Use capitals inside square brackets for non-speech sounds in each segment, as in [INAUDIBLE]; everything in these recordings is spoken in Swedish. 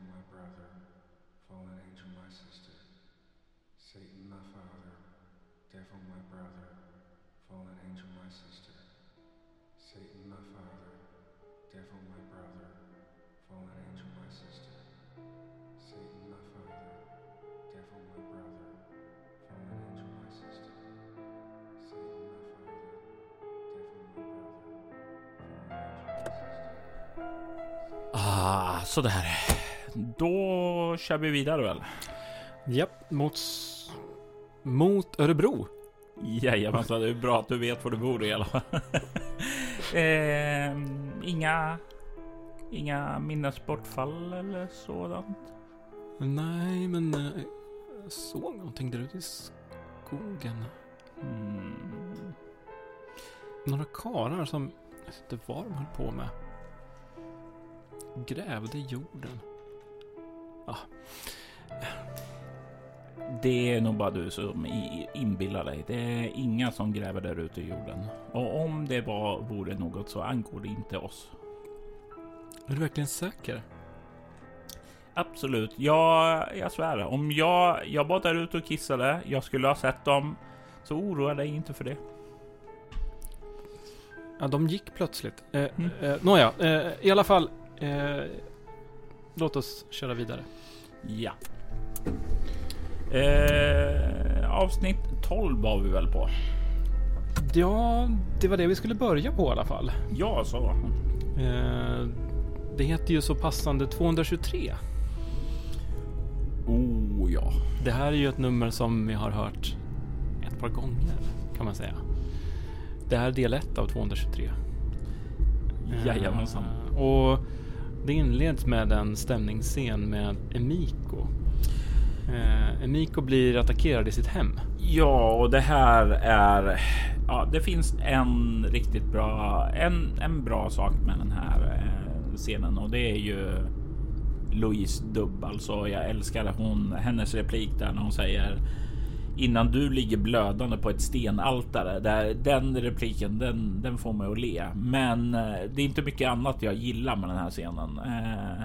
my brother, fallen angel, my sister. Satan, my father, devil, my brother, fallen angel, my sister. Satan, my father, devil, my brother, fallen angel, my sister. Satan, my father, devil, my brother, fallen angel, my sister. Satan, my father, devil, my brother, fallen angel, my sister. Ah, sådär. Då kör vi vidare väl? Japp, mot, mot Örebro. Jajamensan, det är bra att du vet var du bor i alla fall. [LAUGHS] eh, inga, inga minnesbortfall eller sådant. Nej, men eh, jag såg någonting där ute i skogen. Mm. Några karlar som, jag vet inte vad de höll på med. Grävde i jorden. Det är nog bara du som inbillar dig. Det är inga som gräver där ute i jorden. Och om det var, vore något så angår det inte oss. Är du verkligen säker? Absolut. Jag, jag svär. Om jag, jag var där ute och kissade, jag skulle ha sett dem, så oroa dig inte för det. Ja, de gick plötsligt. Eh, Mm. eh, Nåja, eh, i alla fall. Låt oss köra vidare. Ja. Eh, avsnitt 12 var vi väl på? Ja, det var det vi skulle börja på i alla fall. Ja, så. Eh, det heter ju så passande 223. Oh ja. Det här är ju ett nummer som vi har hört ett par gånger, kan man säga. Det här är del 1 av 223. Jajamensan. Eh, och det inleds med en stämningsscen med Emiko. Eh, Emiko blir attackerad i sitt hem. Ja, och det här är... Ja, det finns en riktigt bra... En, en bra sak med den här eh, scenen och det är ju Louise dubb. Alltså, jag älskar hon, hennes replik där när hon säger innan du ligger blödande på ett stenaltare. Där, den repliken, den, den får mig att le. Men eh, det är inte mycket annat jag gillar med den här scenen. Eh,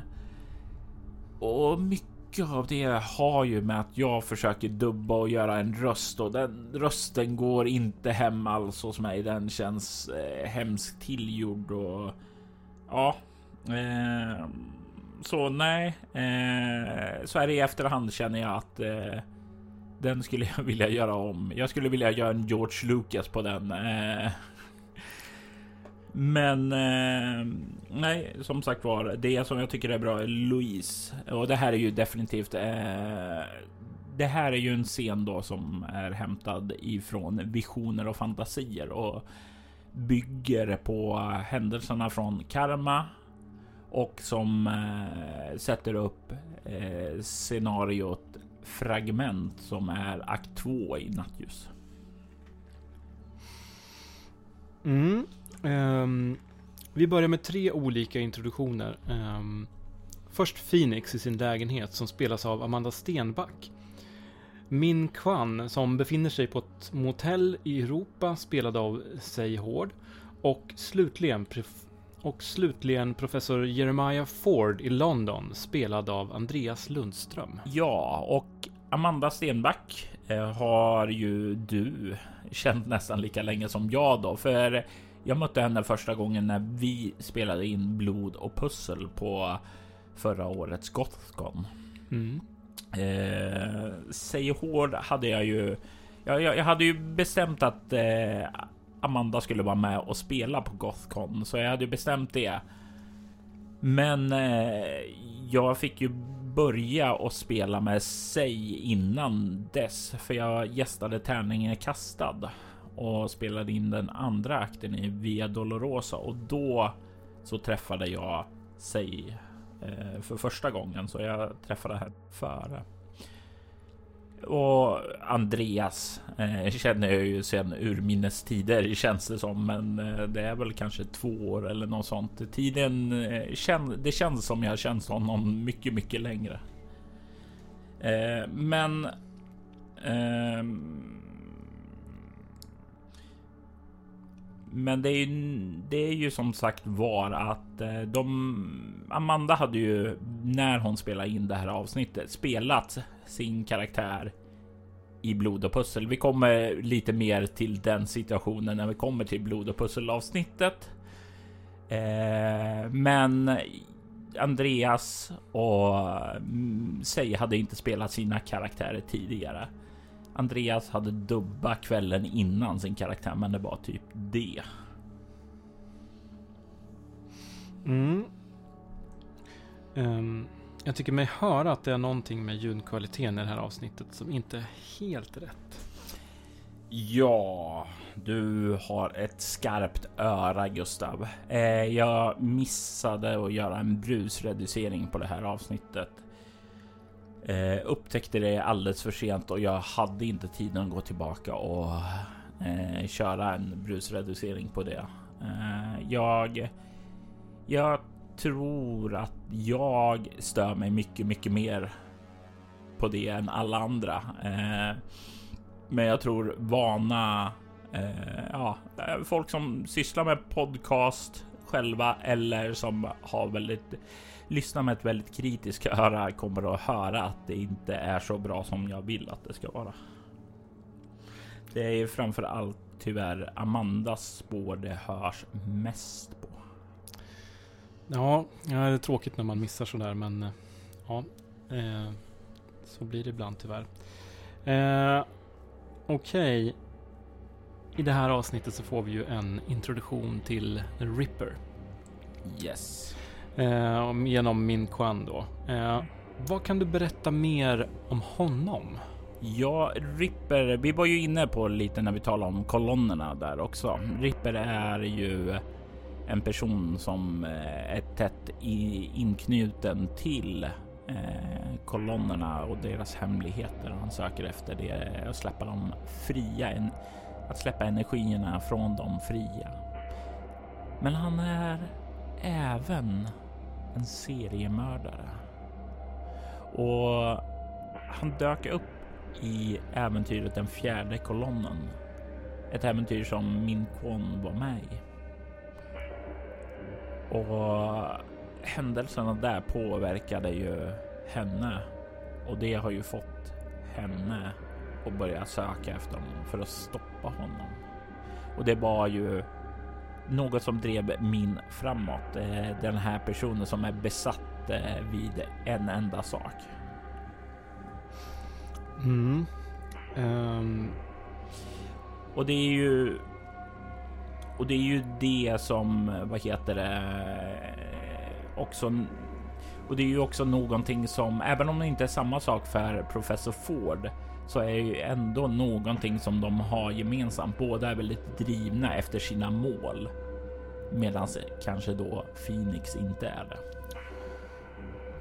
och mycket av det har ju med att jag försöker dubba och göra en röst och den rösten går inte hem alls hos mig. Den känns eh, hemskt tillgjord och ja. Eh, så nej, eh, så här i efterhand känner jag att eh, den skulle jag vilja göra om. Jag skulle vilja göra en George Lucas på den. Eh. Men eh, nej, som sagt var, det som jag tycker är bra är Louise och det här är ju definitivt. Eh, det här är ju en scen då som är hämtad ifrån visioner och fantasier och bygger på händelserna från Karma och som eh, sätter upp eh, scenariot fragment som är akt 2 i Nattljus. Mm. Um, vi börjar med tre olika introduktioner. Um, först Phoenix i sin lägenhet som spelas av Amanda Stenback. Min Kwan som befinner sig på ett motell i Europa spelad av Say Hård. Och slutligen, och slutligen professor Jeremiah Ford i London spelad av Andreas Lundström. Ja, och Amanda Stenback eh, har ju du känt nästan lika länge som jag då, för jag mötte henne första gången när vi spelade in Blod och pussel på förra årets Gothcon. Mm. Eh, Säg hård hade jag ju. Jag, jag, jag hade ju bestämt att eh, Amanda skulle vara med och spela på Gothcon, så jag hade bestämt det. Men eh, jag fick ju börja och spela med sig innan dess, för jag gästade tärningen kastad och spelade in den andra akten i Via Dolorosa och då så träffade jag sig eh, för första gången, så jag träffade henne före. Och Andreas eh, känner jag ju sedan urminnes tider känns det som, men eh, det är väl kanske två år eller något sånt. Tiden eh, kän, det känns som jag känt honom mycket, mycket längre. Eh, men. Ehm, men det är, ju, det är ju som sagt var att eh, de... Amanda hade ju när hon spelade in det här avsnittet spelat sin karaktär i blod och pussel. Vi kommer lite mer till den situationen när vi kommer till blod och pussel avsnittet. Eh, men Andreas och mm, Sei hade inte spelat sina karaktärer tidigare. Andreas hade dubba kvällen innan sin karaktär, men det var typ det. Mm. Um, jag tycker mig höra att det är någonting med ljudkvaliteten i det här avsnittet som inte är helt rätt. Ja, du har ett skarpt öra Gustav. Eh, jag missade att göra en brusreducering på det här avsnittet. Eh, upptäckte det alldeles för sent och jag hade inte tiden att gå tillbaka och eh, köra en brusreducering på det. Eh, jag, jag tror att jag stör mig mycket, mycket mer på det än alla andra. Eh, men jag tror vana, eh, ja, eh, folk som sysslar med podcast själva eller som har väldigt lyssnar med ett väldigt kritiskt öra kommer att höra att det inte är så bra som jag vill att det ska vara. Det är framför allt tyvärr Amandas spår det hörs mest på. Ja, det är tråkigt när man missar sådär, men eh, ja, eh, så blir det ibland tyvärr. Eh, Okej. Okay. I det här avsnittet så får vi ju en introduktion till Ripper. Yes. Eh, genom Min Quan då. Eh, vad kan du berätta mer om honom? Ja, Ripper, vi var ju inne på lite när vi talade om kolonnerna där också. Ripper är ju en person som eh, är tätt inknuten till eh, kolonnerna och deras hemligheter. Han söker efter det och släppa dem fria, att släppa energierna från dem fria. Men han är även en seriemördare. Och han dök upp i äventyret Den fjärde kolonnen. Ett äventyr som Min Kwon var med i. Och händelserna där påverkade ju henne och det har ju fått henne att börja söka efter honom för att stoppa honom. Och det var ju något som drev min framåt. Eh, den här personen som är besatt eh, vid en enda sak. Mm. Um. Och det är ju. Och det är ju det som vad heter det? Också. Och det är ju också någonting som även om det inte är samma sak för professor Ford så är ju ändå någonting som de har gemensamt. Båda är väldigt drivna efter sina mål. Medan kanske då Phoenix inte är det.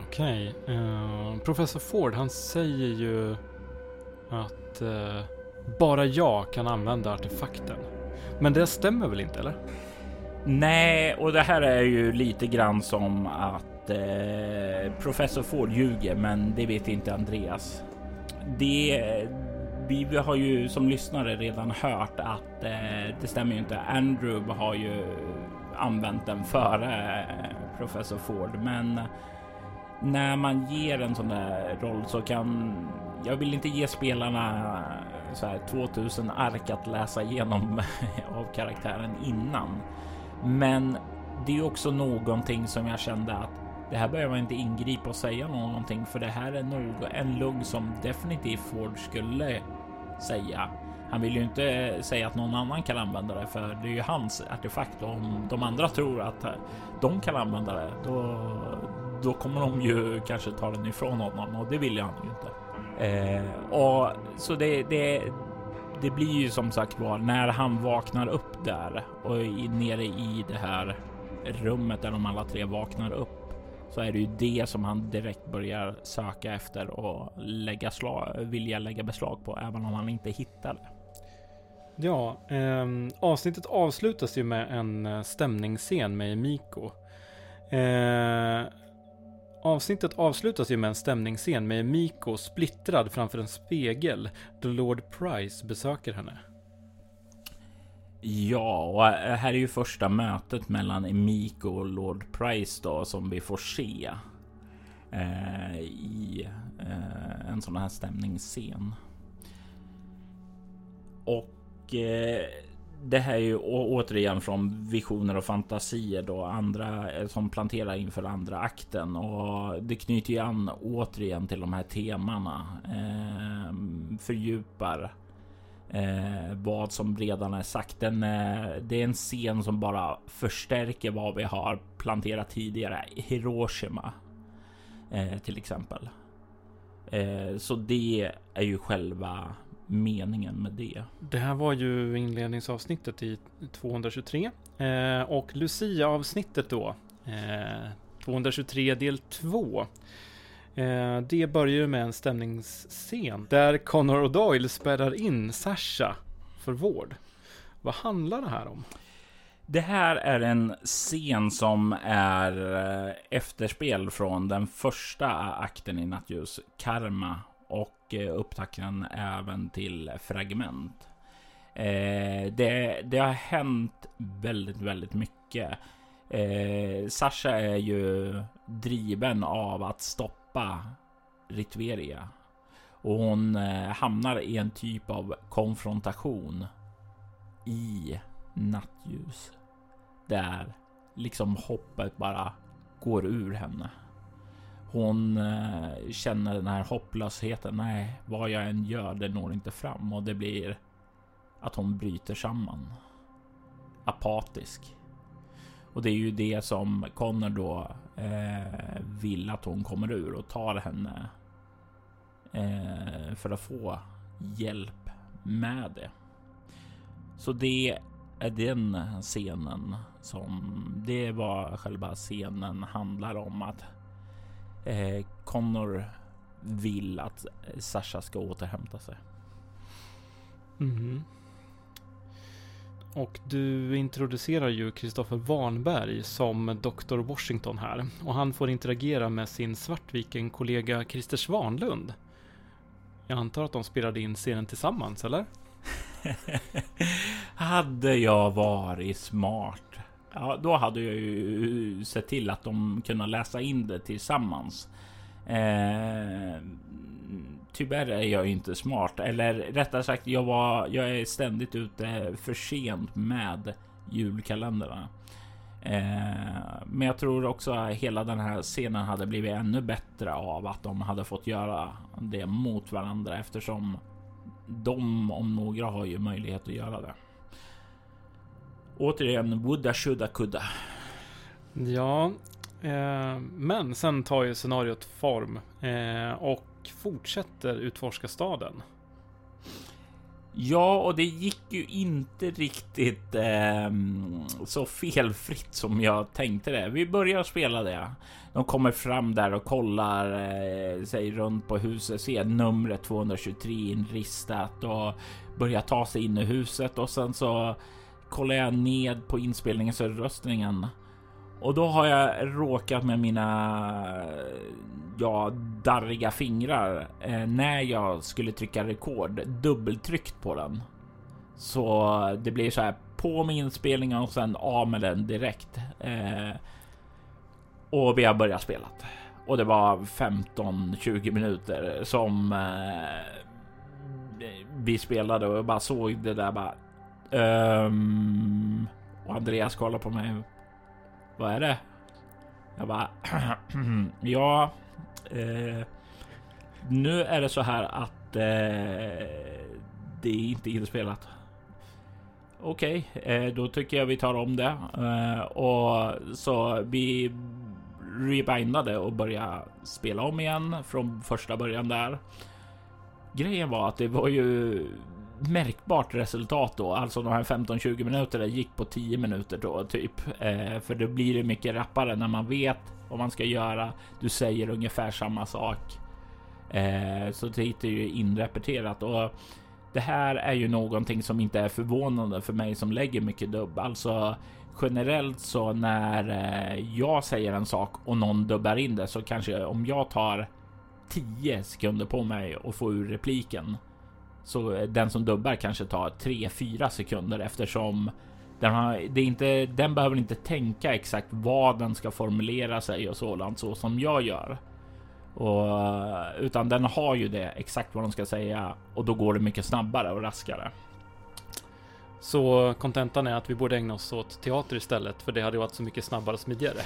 Okej. Okay. Uh, eh, professor Ford, han säger ju att uh, bara jag kan använda artefakten. Men det stämmer väl inte, eller? Nej, och det här är ju lite grann som att eh, professor Ford ljuger, men det vet inte Andreas det, vi har ju som lyssnare redan hört att eh, det stämmer ju inte. Andrew har ju använt den före eh, professor Ford, men när man ger en sån där roll så kan jag vill inte ge spelarna eh, så här 2000 ark att läsa igenom eh, av karaktären innan. Men det är också någonting som jag kände att det här behöver man inte ingripa och säga någonting för det här är nog en lugg som definitivt Ford skulle säga. Han vill ju inte säga att någon annan kan använda det för det är ju hans artefakt och om de andra tror att de kan använda det då, då kommer de ju kanske ta den ifrån honom och det vill han ju inte. Eh, och så det, det, det blir ju som sagt var när han vaknar upp där och är nere i det här rummet där de alla tre vaknar upp så är det ju det som han direkt börjar söka efter och lägga slag, vilja lägga beslag på, även om han inte hittar det. Ja, eh, avsnittet avslutas ju med en eh, stämningsscen med Miko. Eh, avsnittet avslutas ju med en stämningsscen med Miko splittrad framför en spegel då Lord Price besöker henne. Ja, och eh, här är ju första mötet mellan Emiko och Lord Price då som vi får se eh, i eh, en sån här stämningsscen. Och eh, det här är ju återigen från visioner och fantasier då andra eh, som planterar inför andra akten och det knyter ju an återigen till de här temana. Eh, fördjupar eh, vad som redan är sagt. Den, eh, det är en scen som bara förstärker vad vi har planterat tidigare. Hiroshima eh, till exempel. Eh, så det är ju själva meningen med det. Det här var ju inledningsavsnittet i 223 eh, och Lucia-avsnittet då. Eh, 223 del 2. Eh, det börjar ju med en stämningsscen där Connor och Doyle spärrar in Sasha för vård. Vad handlar det här om? Det här är en scen som är eh, efterspel från den första akten i Nattljus, Karma och eh, upptakten även till Fragment. Eh, det, det, har hänt väldigt, väldigt mycket. Eh, Sasha är ju driven av att stoppa Ritveria och hon eh, hamnar i en typ av konfrontation i nattljus där liksom hoppet bara går ur henne. Hon eh, känner den här hopplösheten. Nej, vad jag än gör, det når inte fram och det blir att hon bryter samman. Apatisk. Och det är ju det som Connor då eh, vill att hon kommer ur och tar henne eh, för att få hjälp med det. Så det är den scenen som det var själva scenen handlar om att eh, Connor vill att Sasha ska återhämta sig. Mm. Och du introducerar ju Kristoffer Warnberg som Dr. Washington här. Och han får interagera med sin Svartviken-kollega Christer Svanlund. Jag antar att de spelade in scenen tillsammans, eller? [LAUGHS] hade jag varit smart Ja, då hade jag ju sett till att de kunde läsa in det tillsammans. Eh, tyvärr är jag inte smart, eller rättare sagt, jag var. Jag är ständigt ute för sent med julkalendrarna. Eh, men jag tror också att hela den här scenen hade blivit ännu bättre av att de hade fått göra det mot varandra eftersom de om några har ju möjlighet att göra det. Återigen, woulda, shoulda, kudda. Ja, eh, men sen tar ju scenariot form eh, och fortsätter utforska staden. Ja, och det gick ju inte riktigt eh, så felfritt som jag tänkte det. Vi börjar spela det. De kommer fram där och kollar eh, sig runt på huset, ser numret 223 inristat och börjar ta sig in i huset och sen så kollar jag ned på inspelningsröstningen och då har jag råkat med mina ja, darriga fingrar eh, när jag skulle trycka rekord dubbeltryckt på den. Så det blir så här på med inspelningen och sen av med den direkt. Eh, och vi har börjat spela. Och det var 15-20 minuter som eh, vi spelade och jag bara såg det där bara Um, och Andreas kollar på mig. Vad är det? Jag bara, [CLEARS THROAT] ja, eh, nu är det så här att eh, det är inte inspelat. Okej, okay, eh, då tycker jag vi tar om det eh, och så vi rebindade och började spela om igen från första början där. Grejen var att det var ju märkbart resultat då. Alltså de här 15-20 minuterna gick på 10 minuter då typ. Eh, för då blir det mycket rappare när man vet vad man ska göra. Du säger ungefär samma sak. Eh, så det är ju inrepeterat och det här är ju någonting som inte är förvånande för mig som lägger mycket dubb. Alltså generellt så när eh, jag säger en sak och någon dubbar in det så kanske om jag tar 10 sekunder på mig och får ur repliken så den som dubbar kanske tar 3-4 sekunder eftersom den, har, det inte, den behöver inte tänka exakt vad den ska formulera sig och sådant så som jag gör. Och, utan den har ju det exakt vad de ska säga och då går det mycket snabbare och raskare. Så kontentan är att vi borde ägna oss åt teater istället, för det hade varit så mycket snabbare och smidigare. [LAUGHS]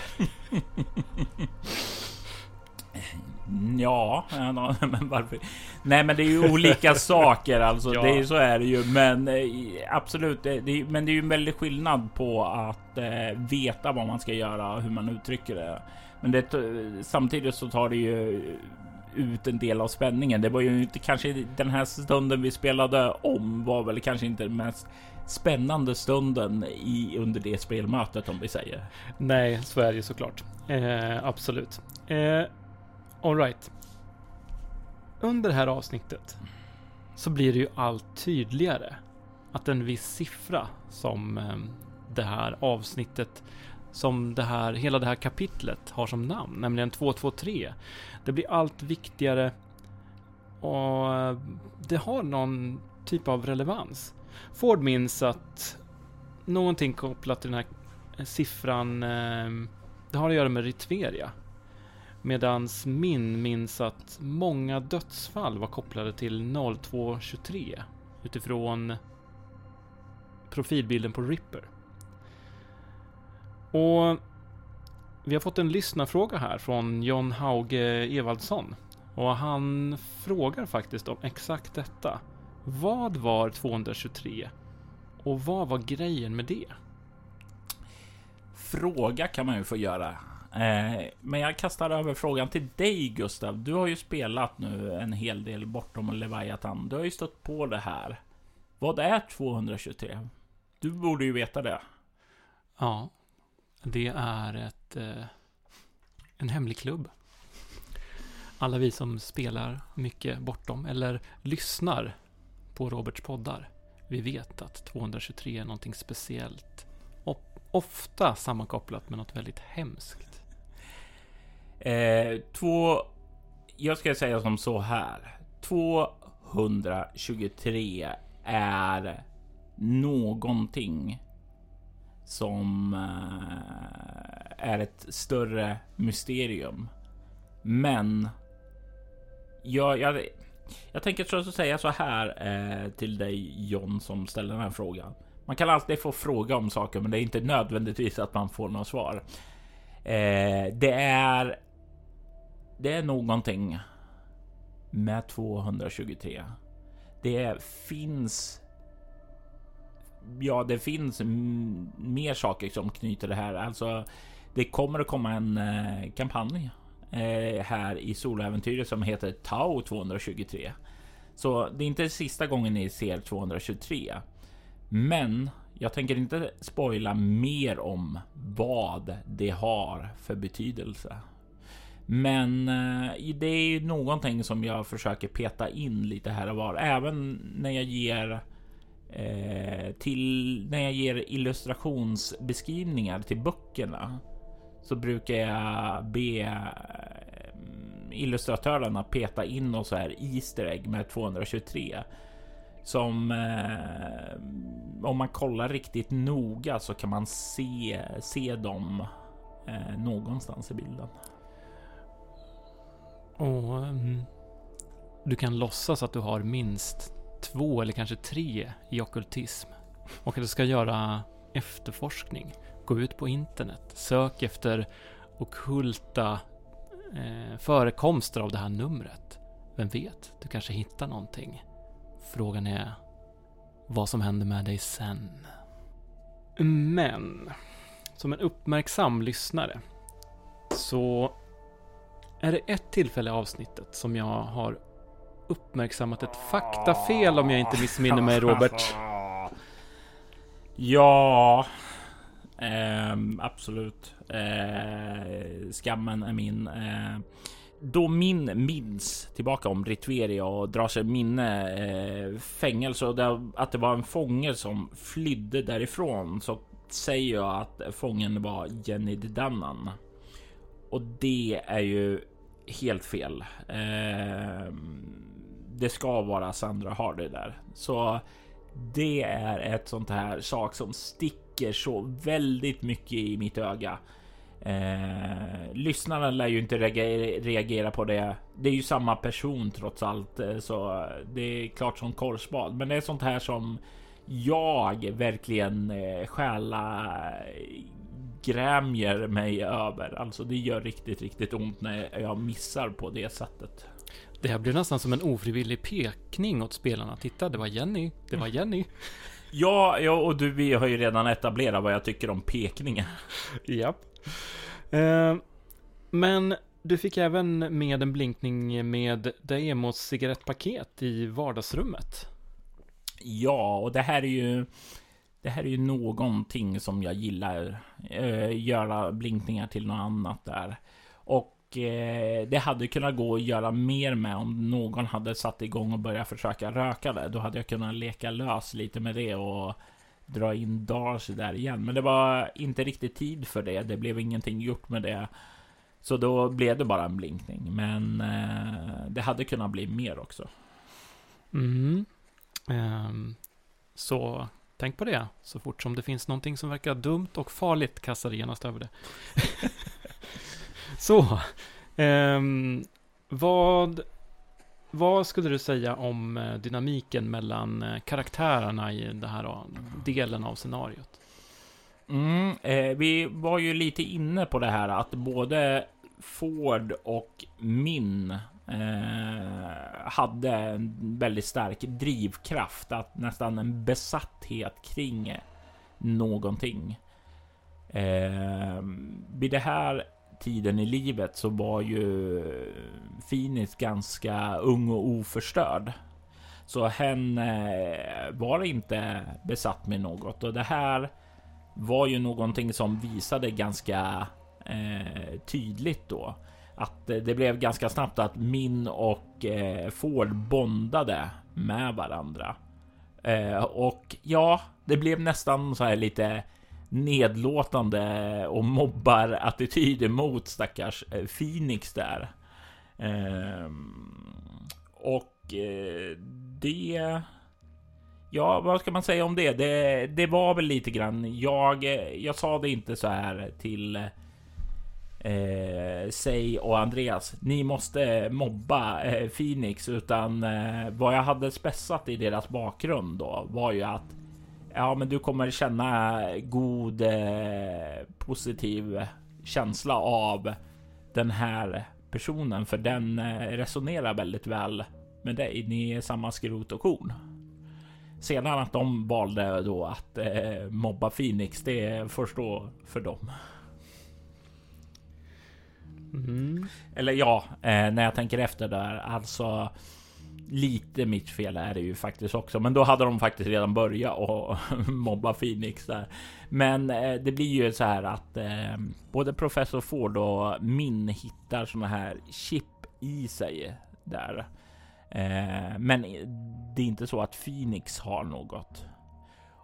Ja, [LAUGHS] men varför? Nej, men det är ju olika [LAUGHS] saker alltså. Ja. Det är så är det ju, men eh, absolut. Det, det, men det är ju en väldig skillnad på att eh, veta vad man ska göra och hur man uttrycker det. Men det, samtidigt så tar det ju ut en del av spänningen. Det var ju inte kanske den här stunden vi spelade om var väl kanske inte den mest spännande stunden i under det spelmötet om vi säger. Nej, så är det ju såklart. Eh, absolut. Eh, Alright. Under det här avsnittet så blir det ju allt tydligare att en viss siffra som ehm, det här avsnittet som det här, hela det här kapitlet har som namn, nämligen 223. Det blir allt viktigare och eh, det har någon typ av relevans. Ford minns att någonting kopplat till den här eh, siffran, ehm, det har att göra med Ritveria. Medans min minns att många dödsfall var kopplade till 0223 utifrån profilbilden på Ripper. Och vi har fått en lyssnarfråga här från John Hauge Evaldsson. Och han frågar faktiskt om exakt detta. Vad var 223? Och vad var grejen med det? Fråga kan man ju få göra. Eh, men jag kastar över frågan till dig Gustav. Du har ju spelat nu en hel del bortom Leviathan. Du har ju stött på det här. Vad är 223? Du borde ju veta det. Ja, det är ett, eh, en hemlig klubb. Alla vi som spelar mycket bortom eller lyssnar på Roberts poddar. Vi vet att 223 är någonting speciellt. Och ofta sammankopplat med något väldigt hemskt. Eh, två... Jag ska säga som så här. 223 är någonting som eh, är ett större mysterium. Men jag, jag, jag tänker trots att säga så här eh, till dig John som ställer den här frågan. Man kan alltid få fråga om saker, men det är inte nödvändigtvis att man får något svar. Eh, det är. Det är någonting med 223. Det finns. Ja, det finns mer saker som knyter det här. Alltså, det kommer att komma en eh, kampanj eh, här i Soläventyret som heter Tau 223. Så det är inte sista gången ni ser 223. Men jag tänker inte spoila mer om vad det har för betydelse. Men eh, det är ju någonting som jag försöker peta in lite här och var. Även när jag ger eh, till när jag ger illustrationsbeskrivningar till böckerna så brukar jag be eh, illustratörerna peta in och så här Easter egg med 223 som eh, om man kollar riktigt noga så kan man se se dem eh, någonstans i bilden. Och mm, du kan låtsas att du har minst två eller kanske tre i ockultism. Och att du ska göra efterforskning. Gå ut på internet. Sök efter okulta eh, förekomster av det här numret. Vem vet, du kanske hittar någonting. Frågan är vad som händer med dig sen. Men, som en uppmärksam lyssnare så är det ett tillfälle i avsnittet som jag har uppmärksammat ett faktafel om jag inte missminner mig, Robert. [LAUGHS] Ja, eh, absolut. Eh, skammen är min. Eh, då min minns tillbaka om Ritveria och drar sig minne eh, fängelse och det, att det var en fånge som flydde därifrån så säger jag att fången var Jenny Dannan. Och det är ju helt fel. Eh, det ska vara Sandra Hardy där. Så det är ett sånt här sak som sticker så väldigt mycket i mitt öga. Eh, lyssnarna lär ju inte reagera på det. Det är ju samma person trots allt, eh, så det är klart som korvspad. Men det är sånt här som jag verkligen eh, själa grämjer mig över. Alltså det gör riktigt, riktigt ont när jag missar på det sättet. Det här blir nästan som en ofrivillig pekning åt spelarna. Titta, det var Jenny. Det var Jenny. [LAUGHS] Ja, ja och du, vi har ju redan etablerat vad jag tycker om pekningar. [LAUGHS] Japp. Eh, men du fick även med en blinkning med Daemos cigarettpaket i vardagsrummet. Ja, och det här är ju det här är ju någonting som jag gillar. Eh, göra blinkningar till något annat där. Och eh, det hade kunnat gå att göra mer med om någon hade satt igång och börjat försöka röka det. Då hade jag kunnat leka lös lite med det och dra in Darcy där igen. Men det var inte riktigt tid för det. Det blev ingenting gjort med det. Så då blev det bara en blinkning. Men eh, det hade kunnat bli mer också. Mm. Um, så tänk på det. Så fort som det finns någonting som verkar dumt och farligt, kasta genast över det. [LAUGHS] så. eh, vad vad skulle du säga om eh, dynamiken mellan eh, karaktärerna i den här eh, delen av scenariot? Mm, eh, vi var ju lite inne på det här att både Ford och Min Eh, hade en väldigt stark drivkraft, att nästan en besatthet kring någonting. Eh, vid det här tiden i livet så var ju Phoenix ganska ung och oförstörd. Så hen eh, var inte besatt med något och det här var ju någonting som visade ganska eh, tydligt då att eh, det blev ganska snabbt att Min och eh, Ford bondade med varandra. Eh, och ja, det blev nästan så här lite nedlåtande och mobbar attityder mot stackars eh, Phoenix där. Ehm, och eh, det... Ja, vad ska man säga om det? Det, det var väl lite grann. Jag, eh, jag sa det inte så här till eh, Say och Andreas. Ni måste mobba eh, Phoenix, utan eh, vad jag hade spessat i deras bakgrund då var ju att Ja, men du kommer känna god eh, positiv känsla av den här personen, för den eh, resonerar väldigt väl med dig. Ni är samma skrot och korn. Sedan att de valde då att eh, mobba Phoenix, det får stå för dem. Mm. Eller ja, eh, när jag tänker efter där, alltså lite mitt fel är det ju faktiskt också, men då hade de faktiskt redan börjat och [LAUGHS] mobba Phoenix där. Men eh, det blir ju så här att eh, både professor Ford och Min hittar såna här chip i sig där. Eh, men det är inte så att Phoenix har något.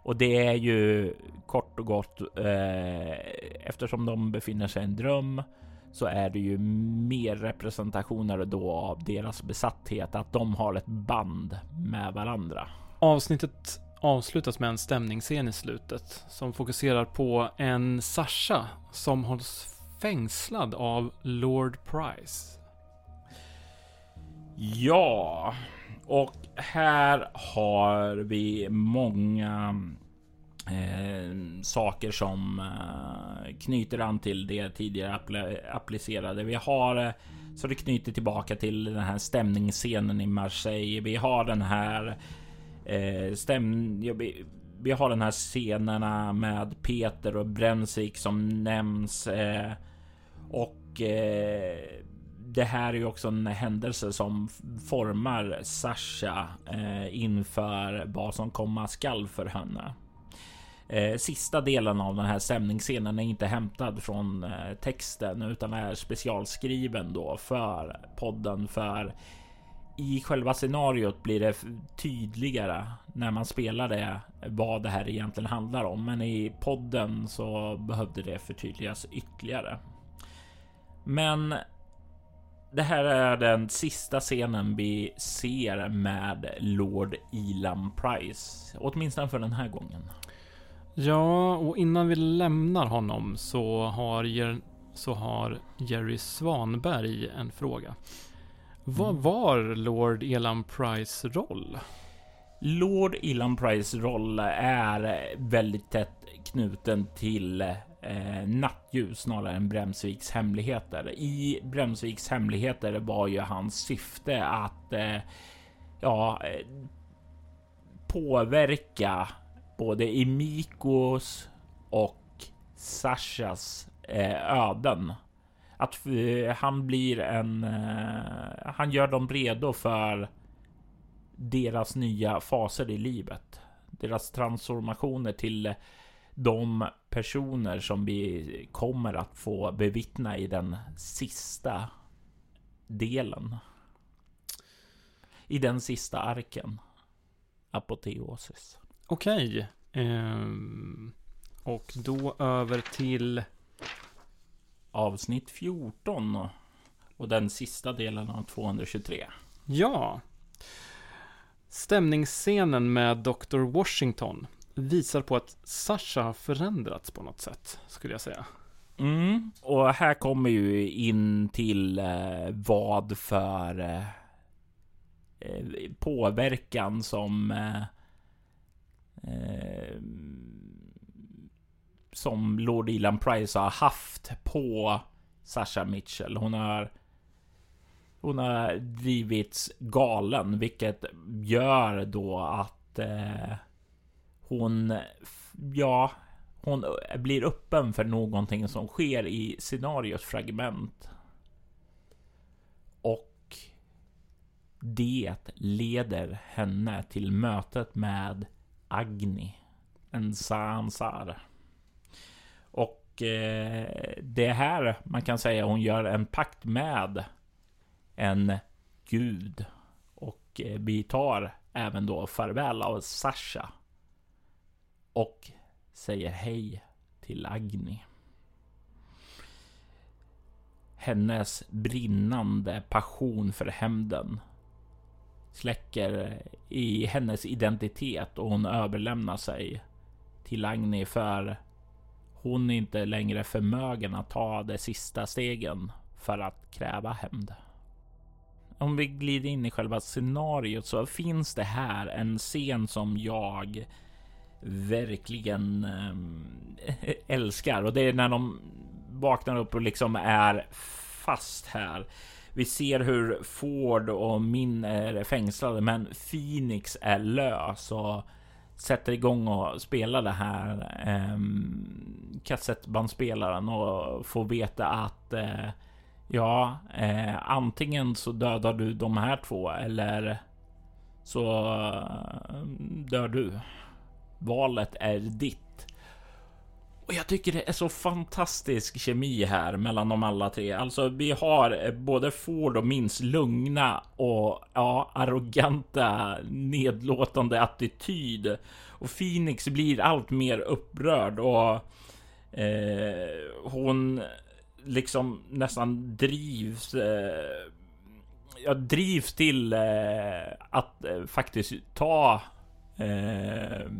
Och det är ju kort och gott eh, eftersom de befinner sig i en dröm så är det ju mer representationer då av deras besatthet, att de har ett band med varandra. Avsnittet avslutas med en stämningsscen i slutet som fokuserar på en Sasha som hålls fängslad av Lord Price. Ja, och här har vi många eh, saker som eh, knyter an till det tidigare appl applicerade. Vi har eh, så det knyter tillbaka till den här stämningsscenen i Marseille. Vi har den här eh, stäm... Ja, vi, vi har den här scenerna med Peter och Brensik som nämns eh, och eh, det här är ju också en händelse som formar Sasha eh, inför vad som komma skall för henne. Eh, sista delen av den här stämningsscenen är inte hämtad från eh, texten utan är specialskriven då för podden för i själva scenariot blir det tydligare när man spelar det vad det här egentligen handlar om. Men i podden så behövde det förtydligas ytterligare. Men Det här är den sista scenen vi ser med Lord Elam Price, åtminstone för den här gången. Ja, och innan vi lämnar honom så har, Jer så har Jerry Svanberg en fråga. Vad Mm. var Lord Elam Price roll? Lord Elam Price roll är väldigt tätt knuten till eh, nattljus snarare än Bremsviks hemligheter. I Bremsviks hemligheter var ju hans syfte att eh, ja, eh, påverka både i Mikos och Sashas eh, öden. Att eh, han blir en... Eh, han gör dem redo för deras nya faser i livet. Deras transformationer till de personer som vi kommer att få bevittna i den sista delen. I den sista arken. Apoteosis. Okej. ehm, och då över till... Avsnitt 14. Och den sista delen av 223. Ja. Stämningsscenen med Dr. Washington visar på att Sasha har förändrats på något sätt, skulle jag säga. Mm. Och här kommer ju in till eh, vad för eh, eh, påverkan som eh, eh, som Lord Elan Price har haft på Sasha Mitchell. Hon har hon har drivits galen, vilket gör då att eh, hon, ja, hon blir öppen för någonting som sker i scenarios fragment. Och det leder henne till mötet med Agni, en Sansar. Och eh, det är här man kan säga hon gör en pakt med en gud. Och eh, vi tar även då farväl av Sasha. Och säger hej till Agni. Hennes brinnande passion för hämnden släcker i hennes identitet och hon överlämnar sig till Agni för hon är inte längre förmögen att ta de sista stegen för att kräva hämnd. Om vi glider in i själva scenariot så finns det här en scen som jag verkligen ehm, [LAUGHS] älskar och det är när de vaknar upp och liksom är fast här. Vi ser hur Ford och Min är fängslade, men Phoenix är lös och sätter igång och spelar det här eh, kassettbandspelaren och får veta att eh, ja, eh, antingen så dödar du de här två eller så eh, dör du. Valet är ditt. Och jag tycker det är så fantastisk kemi här mellan de alla tre. Alltså, vi har eh, både Ford och minst lugna och ja, arroganta, nedlåtande attityd. Och Phoenix blir allt mer upprörd och eh, hon liksom nästan drivs. Eh, jag drivs till eh, att eh, faktiskt ta eh,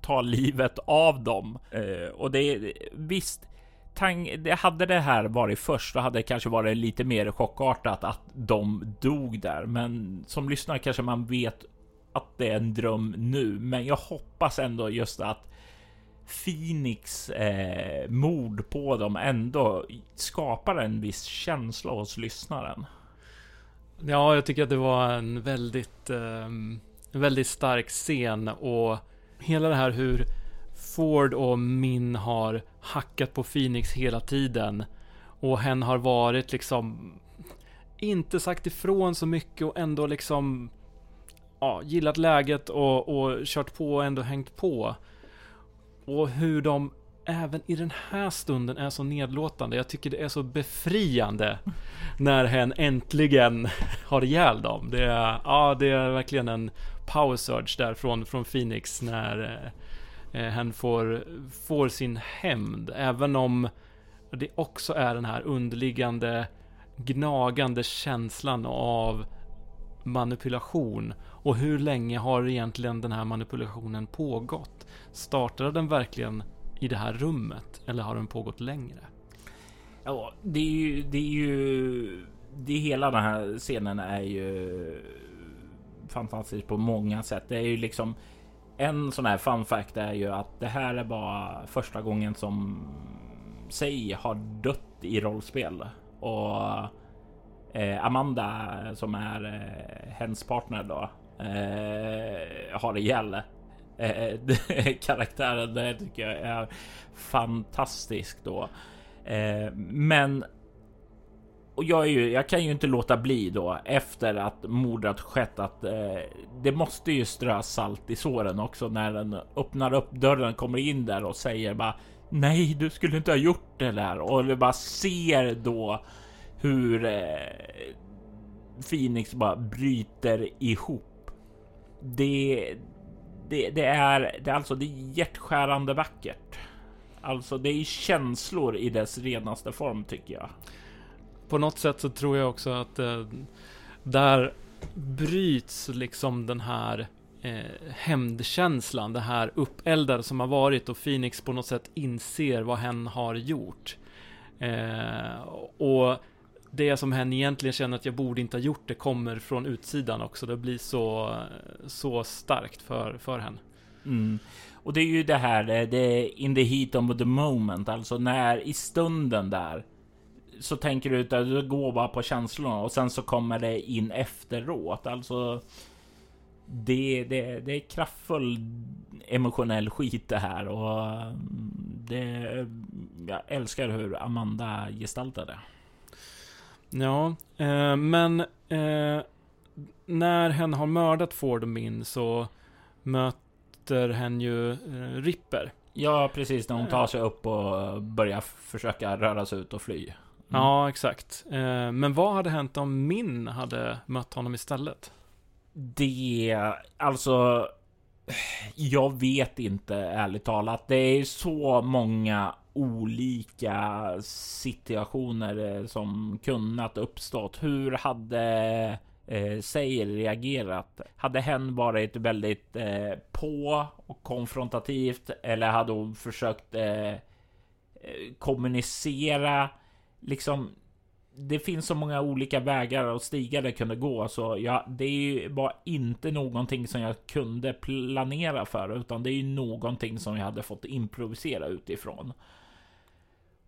ta livet av dem. Eh, och det är visst, tang, det hade det här varit först, då hade det kanske varit lite mer chockartat att de dog där. Men som lyssnare kanske man vet att det är en dröm nu, men jag hoppas ändå just att Phoenix eh, mord på dem ändå skapar en viss känsla hos lyssnaren. Ja, jag tycker att det var en väldigt, ehm, en väldigt stark scen och hela det här hur Ford och Min har hackat på Phoenix hela tiden och hen har varit liksom inte sagt ifrån så mycket och ändå liksom ja, gillat läget och, och kört på och ändå hängt på. Och hur de även i den här stunden är så nedlåtande. Jag tycker det är så befriande när hen äntligen [LAUGHS] har ihjäl dem. Det är, ja, det är verkligen en power surge där från, från Phoenix när eh, eh, hen får, får sin hämnd. Även om det också är den här underliggande gnagande känslan av manipulation. Och hur länge har egentligen den här manipulationen pågått? Startade den verkligen i det här rummet eller har den pågått längre? Ja, det är ju, det är ju, det hela den här scenen är ju Fantastiskt på många sätt. Det är ju liksom en sån här fun fact är ju att det här är bara första gången som Sei har dött i rollspel och eh, Amanda som är eh, hens partner då eh, har ihjäl eh, [LAUGHS] karaktären. Det tycker jag är fantastiskt då. Eh, men och jag, är ju, jag kan ju inte låta bli då efter att mordet skett att eh, det måste ju strö salt i såren också när den öppnar upp dörren, kommer in där och säger bara nej, du skulle inte ha gjort det där och du bara ser då hur eh, Phoenix bara bryter ihop. Det, det, det är det är alltså det är hjärtskärande vackert. Alltså, det är känslor i dess renaste form tycker jag på något sätt så tror jag också att eh, där bryts liksom den här eh, hämndkänslan, det här uppeldade som har varit och Phoenix på något sätt inser vad hen har gjort. Eh, och det som hen egentligen känner att jag borde inte ha gjort det kommer från utsidan också. Det blir så, så starkt för, för henne. Mm. Och det är ju det här, det är in the heat of the moment, alltså när i stunden där så tänker du att du går bara på känslorna och sen så kommer det in efteråt. Alltså det, det, det är kraftfull emotionell skit det här och mm, det, jag älskar hur Amanda gestaltar det. Ja, eh, men eh, när hen har mördat Ford och Min så möter hen ju eh, Ripper. Ja, precis när hon tar sig upp och börjar försöka röra sig ut och fly. Mm. Ja, exakt. Eh, men vad hade hänt om Min hade mött honom istället? Det, alltså... Jag vet inte ärligt talat. Det är så många olika situationer eh, som kunnat uppstått. Hur hade eh, Seir reagerat? Hade hen varit väldigt eh, på och konfrontativt eller hade hon försökt eh, eh kommunicera liksom det finns så många olika vägar och stigar det kunde gå så ja, det var inte någonting som jag kunde planera för utan det är ju någonting som jag hade fått improvisera utifrån.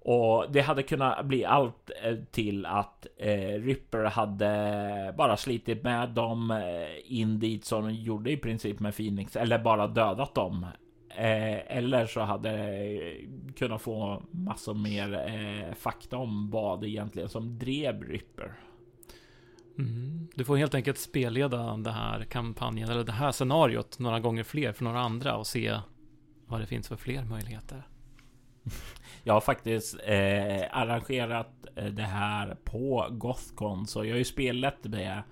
Och det hade kunnat bli allt eh, till att eh, Ripper hade bara slitit med dem eh, in dit som de gjorde i princip med Phoenix eller bara dödat dem Eh, eller så hade det kunnat få massor mer eh, fakta om vad egentligen som drev Ripper. Mm. Du får helt enkelt spelleda den här kampanjen eller det här scenariot några gånger fler för några andra och se vad det finns för fler möjligheter. [LAUGHS] Jag har faktiskt eh, arrangerat eh, det här på Gothcon så jag har ju spelat det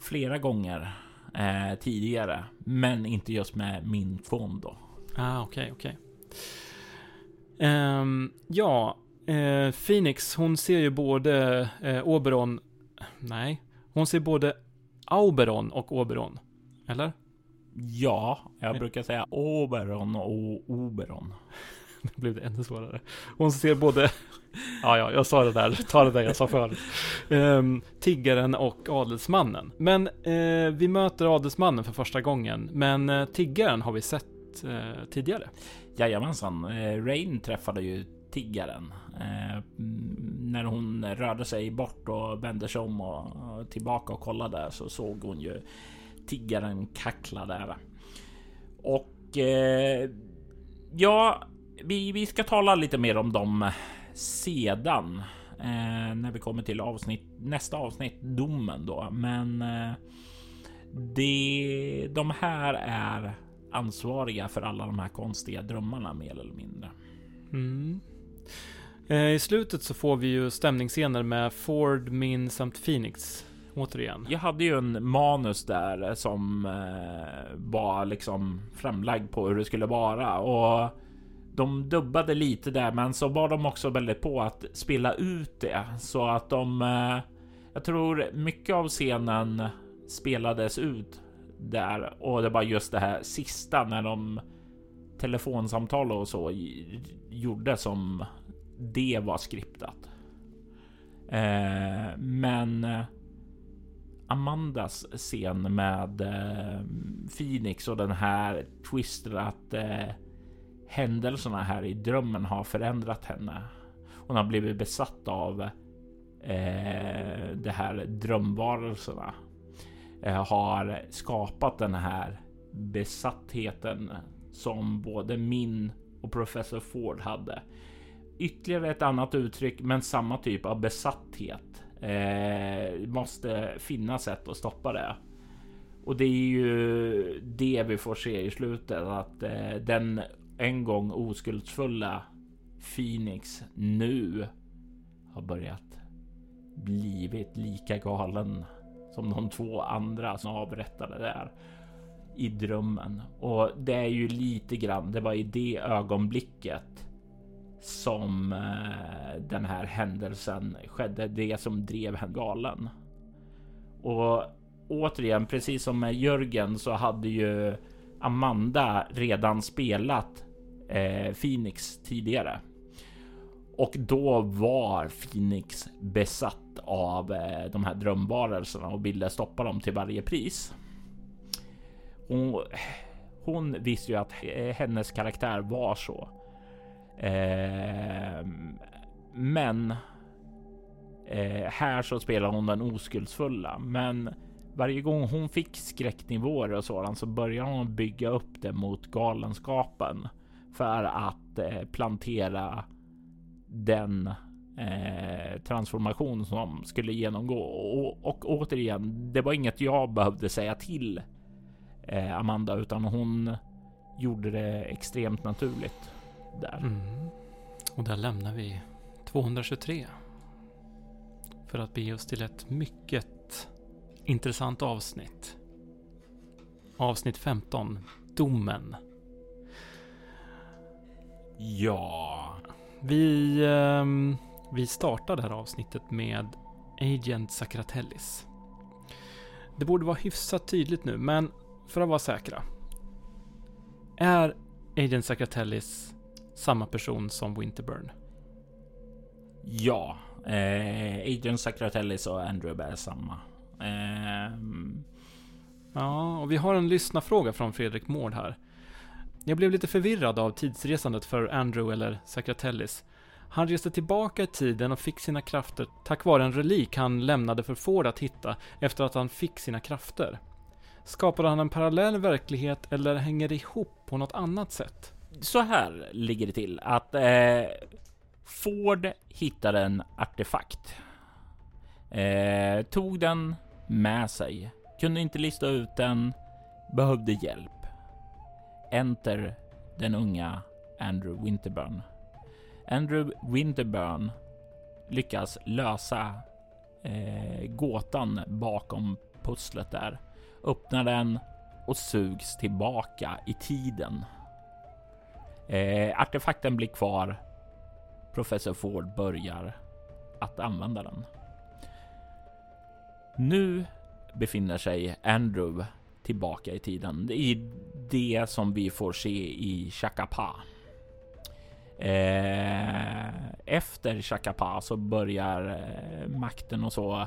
flera gånger eh, tidigare, men inte just med min fond då. Ah, okej, okay, okej. Okay. Um, ehm, ja, uh, Phoenix, hon ser ju både uh, Oberon... Nej, hon ser både Auberon och Oberon. Eller? Ja, jag brukar säga Oberon och Oberon. [LAUGHS] Nu blev det ännu svårare. Hon ser både... [LAUGHS] Ja, ja, jag sa det där. Ta det där jag sa förut. Um, tiggaren och adelsmannen. Men uh, vi möter adelsmannen för första gången. Men uh, tiggaren har vi sett eh, tidigare. Jajamensan. Eh, Rain träffade ju tiggaren eh, när hon rörde sig bort och vände sig om och, och tillbaka och kollade så såg hon ju tiggaren kackla där. Och eh, ja, vi, vi ska tala lite mer om dem sedan eh, när vi kommer till avsnitt nästa avsnitt domen då. Men eh, det, de här är ansvariga för alla de här konstiga drömmarna mer eller mindre. Mm. Eh, I slutet så får vi ju stämningsscener med Ford, Min samt Phoenix. Återigen. Jag hade ju en manus där som eh, var liksom framlagd på hur det skulle vara och de dubbade lite där, men så var de också väldigt på att spela ut det så att de. Eh, jag tror mycket av scenen spelades ut där och det var just det här sista när de telefonsamtal och så gjorde som det var skriptat. Eh, men eh, Amandas scen med eh, Phoenix och den här twisten att eh, händelserna här i drömmen har förändrat henne. Hon har blivit besatt av eh, de här drömvarelserna. Eh, har skapat den här besattheten som både min och professor Ford hade. Ytterligare ett annat uttryck, men samma typ av besatthet. Eh, måste finnas sätt att stoppa det. Och det är ju det vi får se i slutet, att eh, den en gång oskuldsfulla Phoenix nu har börjat blivit lika galen som de två andra som avrättade där i drömmen. Och det är ju lite grann, det var i det ögonblicket som eh, den här händelsen skedde, det som drev henne galen. Och återigen, precis som med Jörgen så hade ju Amanda redan spelat eh, Phoenix tidigare. Och då var Phoenix besatt av eh, de här drömvarelserna och ville stoppa dem till varje pris. Hon, hon visste ju att eh, hennes karaktär var så. Ehm, men eh, här så spelar hon den oskuldsfulla. Men varje gång hon fick skräcknivåer och sådant så började hon bygga upp det mot galenskapen för att plantera den eh, transformation som skulle genomgå. Och, och återigen, det var inget jag behövde säga till eh, Amanda, utan hon gjorde det extremt naturligt där. Mm. Och där lämnar vi 223. För att bege oss till ett mycket intressant avsnitt. Avsnitt 15. Domen. Ja. Vi, eh, vi startar det här avsnittet med Agent Sakratellis. Det borde vara hyfsat tydligt nu, men för att vara säkra. Är Agent Sakratellis samma person som Winterburn? Ja, eh, Agent Sakratellis och Andrew är samma. Eh... Ja, och vi har en lyssnarfråga från Fredrik Mård här. Jag blev lite förvirrad av tidsresandet för Andrew eller Sakratellis. Han reste tillbaka i tiden och fick sina krafter tack vare en relik han lämnade för Ford att hitta efter att han fick sina krafter. Skapade han en parallell verklighet eller hänger det ihop på något annat sätt? Så här ligger det till att eh, Ford hittade en artefakt. Eh, tog den med sig, kunde inte lista ut den, behövde hjälp. Enter den unga Andrew Winterburn. Andrew Winterburn lyckas lösa eh, gåtan bakom pusslet där, öppnar den och sugs tillbaka i tiden. Eh, artefakten blir kvar. Professor Ford börjar att använda den. Nu befinner sig Andrew tillbaka i tiden. I det som vi får se i Chakapa. Eh, efter Chakapa så börjar eh, makten och så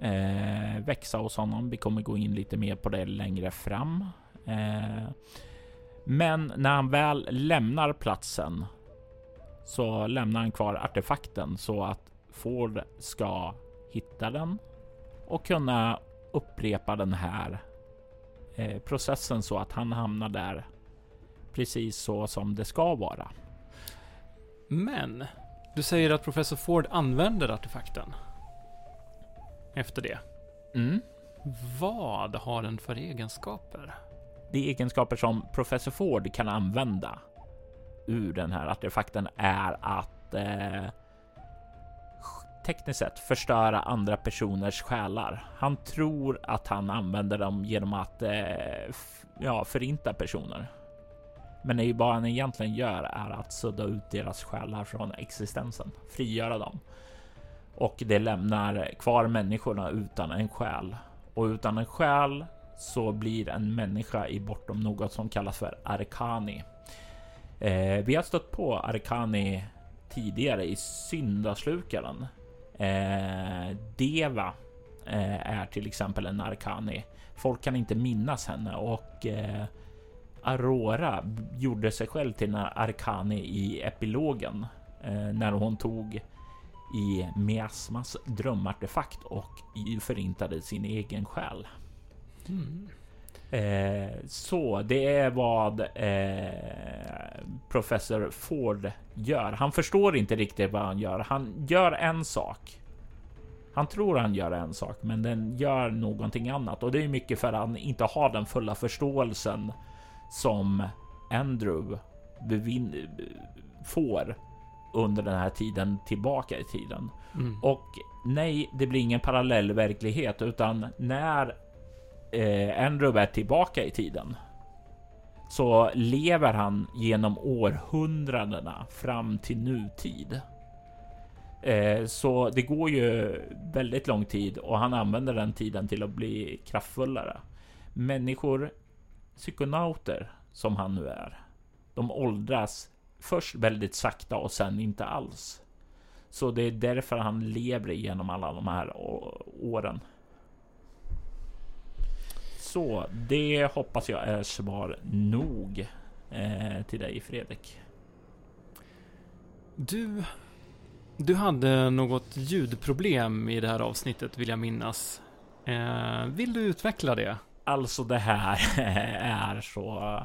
eh, växa hos honom. Vi kommer gå in lite mer på det längre fram. Eh, men när han väl lämnar platsen så lämnar han kvar artefakten så att Ford ska hitta den och kunna upprepa den här eh, processen så att han hamnar där precis så som det ska vara. Men du säger att professor Ford använder artefakten efter det. Mm. Vad har den för egenskaper? De egenskaper som professor Ford kan använda ur den här artefakten är att eh, tekniskt sett förstöra andra personers själar. Han tror att han använder dem genom att eh, ja, förinta personer. Men det är ju bara han egentligen gör är att sudda ut deras själar från existensen, frigöra dem. Och det lämnar kvar människorna utan en själ. Och utan en själ så blir en människa i bortom något som kallas för arkani. Eh, vi har stött på arkani tidigare i syndaslukaren. Eh, Deva eh, är till exempel en arkani. Folk kan inte minnas henne och eh, Aurora gjorde sig själv till en arkani i epilogen eh, när hon tog i Miasmas drömartefakt och förintade sin egen själ. Mm. Eh, så det är vad eh, professor Ford gör. Han förstår inte riktigt vad han gör. Han gör en sak. Han tror han gör en sak, men den gör någonting annat och det är mycket för att han inte har den fulla förståelsen som Andrew får under den här tiden tillbaka i tiden. Mm. Och nej, det blir ingen parallell verklighet, utan när eh, Andrew är tillbaka i tiden så lever han genom århundradena fram till nutid. Eh, så det går ju väldigt lång tid och han använder den tiden till att bli kraftfullare. Människor, psykonauter som han nu är, de åldras först väldigt sakta och sen inte alls. Så det är därför han lever igenom alla de här åren. Så det hoppas jag är svar nog eh, till dig Fredrik. Du, du hade något ljudproblem i det här avsnittet vill jag minnas. Eh, vill du utveckla det? Alltså det här [LAUGHS] är så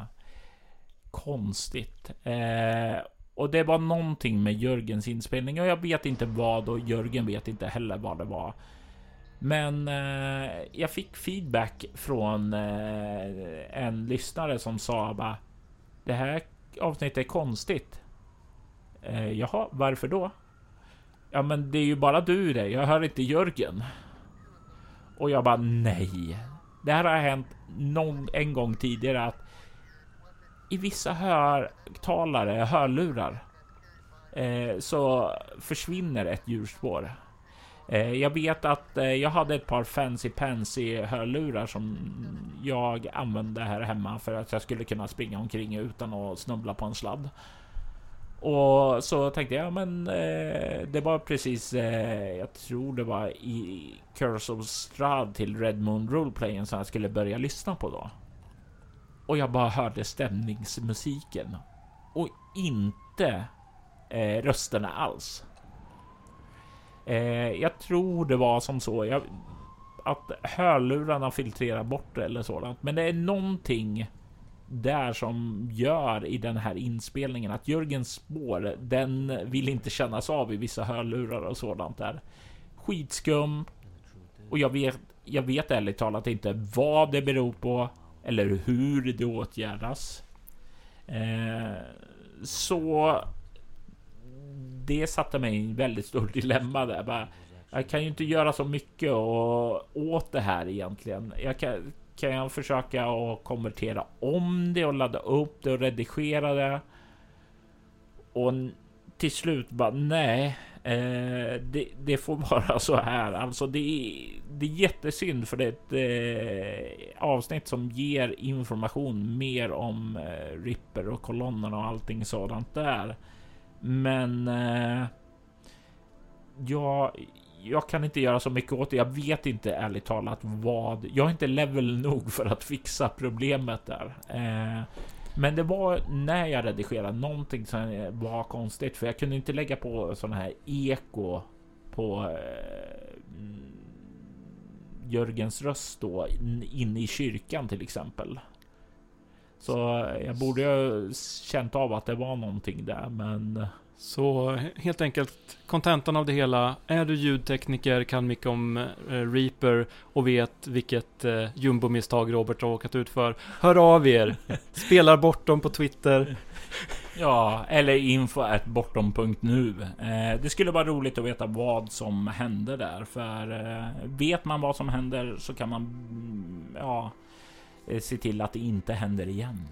konstigt. Eh, och det var någonting med Jörgens inspelning och jag vet inte vad och Jörgen vet inte heller vad det var. Men eh, jag fick feedback från eh, en lyssnare som sa bara Det här avsnittet är konstigt. Eh, jaha, varför då? Ja, men det är ju bara du det. Jag hör inte Jörgen. Och jag bara nej. Det här har hänt någon, en gång tidigare att i vissa hörtalare, hörlurar, eh, så försvinner ett djurspår. Eh, jag vet att eh, jag hade ett par fancy pansy hörlurar som jag använde här hemma för att jag skulle kunna springa omkring utan att snubbla på en sladd. Och så tänkte jag, men eh, det var precis, eh, jag tror det var i Curse of Strad till Red Moon Roleplayen som jag skulle börja lyssna på då. Och jag bara hörde stämningsmusiken och inte eh, rösterna alls. Eh, jag tror det var som så jag, att hörlurarna filtrerar bort det eller sådant. Men det är någonting där som gör i den här inspelningen att Jörgens spår, den vill inte kännas av i vissa hörlurar och sådant där. Skitskum. Och jag vet, jag vet ärligt talat inte vad det beror på eller hur det åtgärdas. Eh, så det satte mig i en väldigt stor [LAUGHS] dilemma där. Bara, jag kan ju inte göra så mycket och, åt det här egentligen. Jag kan, kan jag försöka och konvertera om det och ladda upp det och redigera det. Och till slut bara nej, eh, det, det, får [LAUGHS] vara så här. Alltså det är, det är jättesynd för det är ett eh, avsnitt som ger information mer om eh, Ripper och kolonnerna och allting sådant där. Men eh, jag, jag kan inte göra så mycket åt det. Jag vet inte ärligt talat vad. Jag är inte level nog för att fixa problemet där. Eh, men det var när jag redigerade någonting som var konstigt, för jag kunde inte lägga på sådana här eko på eh, Jörgens röst då inne i kyrkan till exempel. Så jag borde ju känt av att det var någonting där, men... Så helt enkelt, kontentan av det hela. Är du ljudtekniker, kan mycket om eh, Reaper och vet vilket eh, jumbo-misstag Robert har åkat ut för. Hör av er! [LAUGHS] Spelar bort dem på Twitter. Ja, eller info at bortom.nu. Eh, det skulle vara roligt att veta vad som hände där, för eh, vet man vad som händer så kan man mm, ja, eh, se till att det inte händer igen.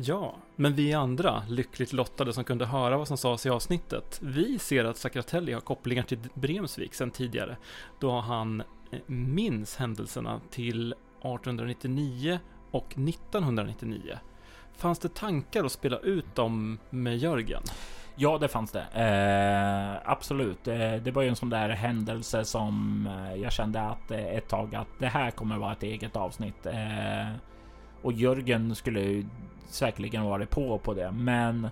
Ja, men vi andra, lyckligt lottade som kunde höra vad som sades i avsnittet, vi ser att Sakratelli har kopplingar till Bremsvik sedan tidigare, då han eh, minns händelserna till 1899 och 1999. Fanns det tankar att spela ut dem med Jörgen? Ja, det fanns det. Eh, absolut. Eh, det var ju en sån där händelse som eh, jag kände att eh, ett tag att det här kommer vara ett eget avsnitt. Eh, och Jörgen skulle ju säkerligen varit på på det, men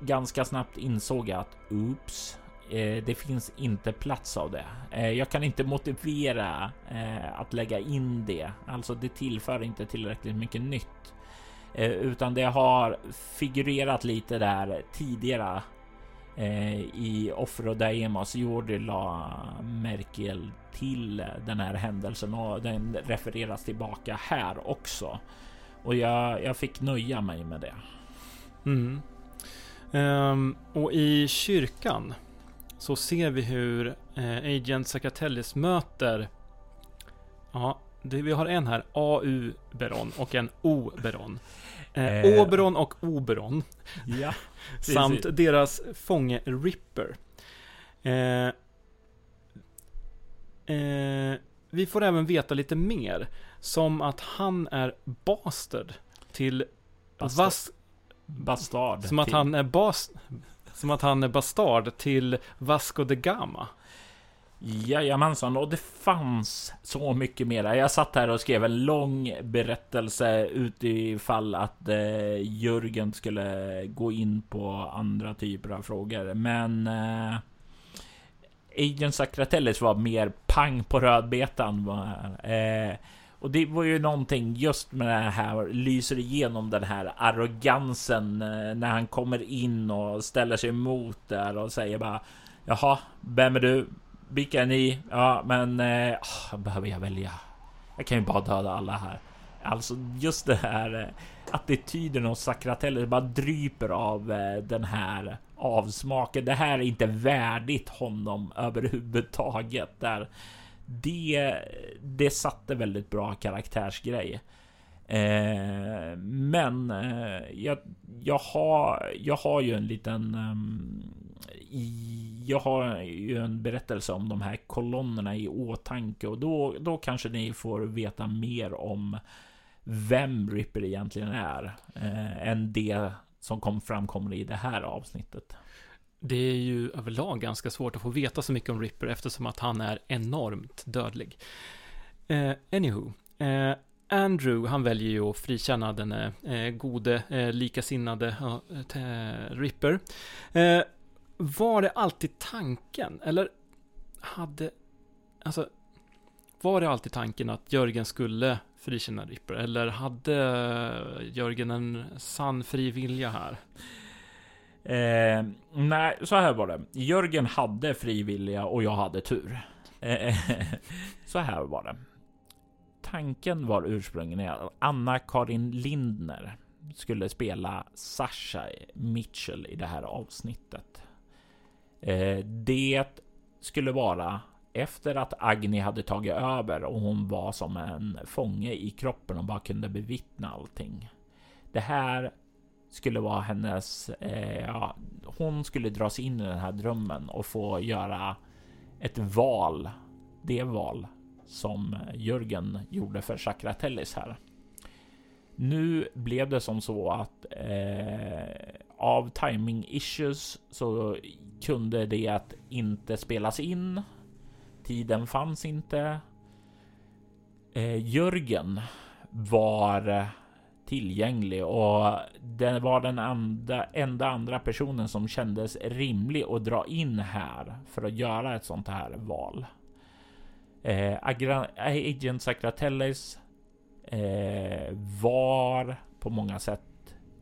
ganska snabbt insåg jag att oops, eh, det finns inte plats av det. Eh, jag kan inte motivera eh, att lägga in det. Alltså, det tillför inte tillräckligt mycket nytt, utan det har figurerat lite där tidigare i Offer och Daemos. Jordi la Merkel till den här händelsen och den refereras tillbaka här också. Och jag, jag fick nöja mig med det. Mm. Um, och i kyrkan så ser vi hur eh, Agent Sakatellis möter Ja, det, vi har en här AU-Beron och en O-Beron. Eh, eh. Oberon och Oberon. Ja, [LAUGHS] samt deras fånge Ripper. Eh, eh, vi får även veta lite mer. Som att han är bastard till Bastard. Vas bastard. Som att till. han är bas som att han är bastard till Vasco de Gama. Jajamensan, och det fanns så mycket mer. Jag satt här och skrev en lång berättelse utifall att eh, Jörgen skulle gå in på andra typer av frågor. Men eh, Agent Sacratellis var mer pang på rödbetan. Eh, och det var ju någonting just med det här lyser igenom den här arrogansen eh, när han kommer in och ställer sig emot där och säger bara Jaha, vem är du? Vilka är ni? Ja, men eh, ah, behöver jag välja? Jag kan ju bara döda alla här. Alltså just det här eh, attityden hos Sakratelli bara dryper av eh, den här avsmaken. Det här är inte värdigt honom överhuvudtaget. Där det, det satte väldigt bra karaktärsgrej. Eh, men eh, jag, jag, har, jag har ju en liten... Eh, i, jag har ju en berättelse om de här kolonnerna i åtanke och då, då kanske ni får veta mer om vem Ripper egentligen är eh, än det som kom framkommer i det här avsnittet. Det är ju överlag ganska svårt att få veta så mycket om Ripper eftersom att han är enormt dödlig. Eh, anywho. Eh, Andrew, han väljer ju att frikänna den eh, gode, eh, likasinnade eh, Ripper. Eh, var det alltid tanken? Eller hade... Alltså... Var det alltid tanken att Jörgen skulle frikänna Ripper? Eller hade Jörgen en sann fri vilja här? Eh, nej, så här var det. Jörgen hade frivilliga och jag hade tur. Eh, [LAUGHS] så här var det. Tanken var ursprungligen att Anna-Karin Lindner skulle spela Sasha Mitchell i det här avsnittet. Eh, det skulle vara efter att Agni hade tagit över och hon var som en fånge i kroppen och bara kunde bevittna allting. Det här skulle vara hennes, eh, ja, hon skulle dras in i den här drömmen och få göra ett val. Det val som Jörgen gjorde för Chakratellis här. Nu blev det som så att eh, av timing issues så kunde det inte spelas in. Tiden fanns inte. Eh, Jörgen var eh, tillgänglig och det var den enda, enda andra personen som kändes rimlig att dra in här för att göra ett sånt här val. Eh, Agent Sacratellis eh, var på många sätt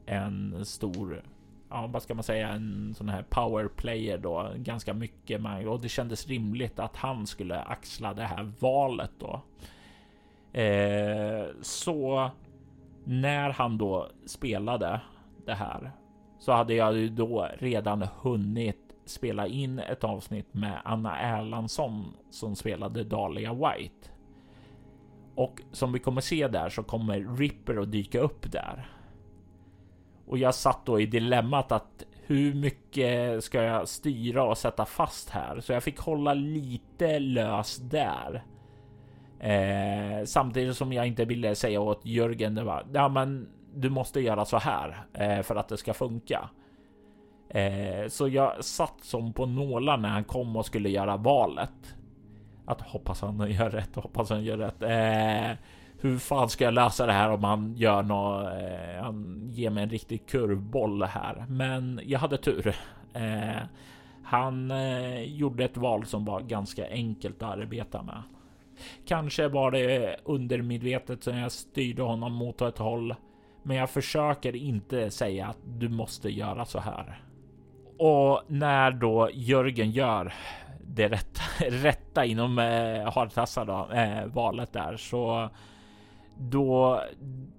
en stor, ja vad ska man säga, en sån här power player då, ganska mycket och det kändes rimligt att han skulle axla det här valet då. Eh, så när han då spelade det här så hade jag ju då redan hunnit spela in ett avsnitt med Anna Erlandsson som spelade Dahlia White. Och som vi kommer se där så kommer Ripper att dyka upp där. Och jag satt då i dilemmat att hur mycket ska jag styra och sätta fast här? Så jag fick hålla lite lös där. Eh, samtidigt som jag inte ville säga åt Jörgen, det var, ja men du måste göra så här eh, för att det ska funka. Eh, så jag satt som på nålar när han kom och skulle göra valet. Att hoppas han gör rätt, hoppas han gör rätt. Eh, hur fan ska jag lösa det här om han gör något? Eh, han ger mig en riktig kurvboll här, men jag hade tur. Eh, han eh, gjorde ett val som var ganska enkelt att arbeta med. Kanske var det undermedvetet som jag styrde honom mot ett håll, men jag försöker inte säga att du måste göra så här. Och när då Jörgen gör det rätta, [LAUGHS] rätta inom eh, hartassar då, eh, valet där så då,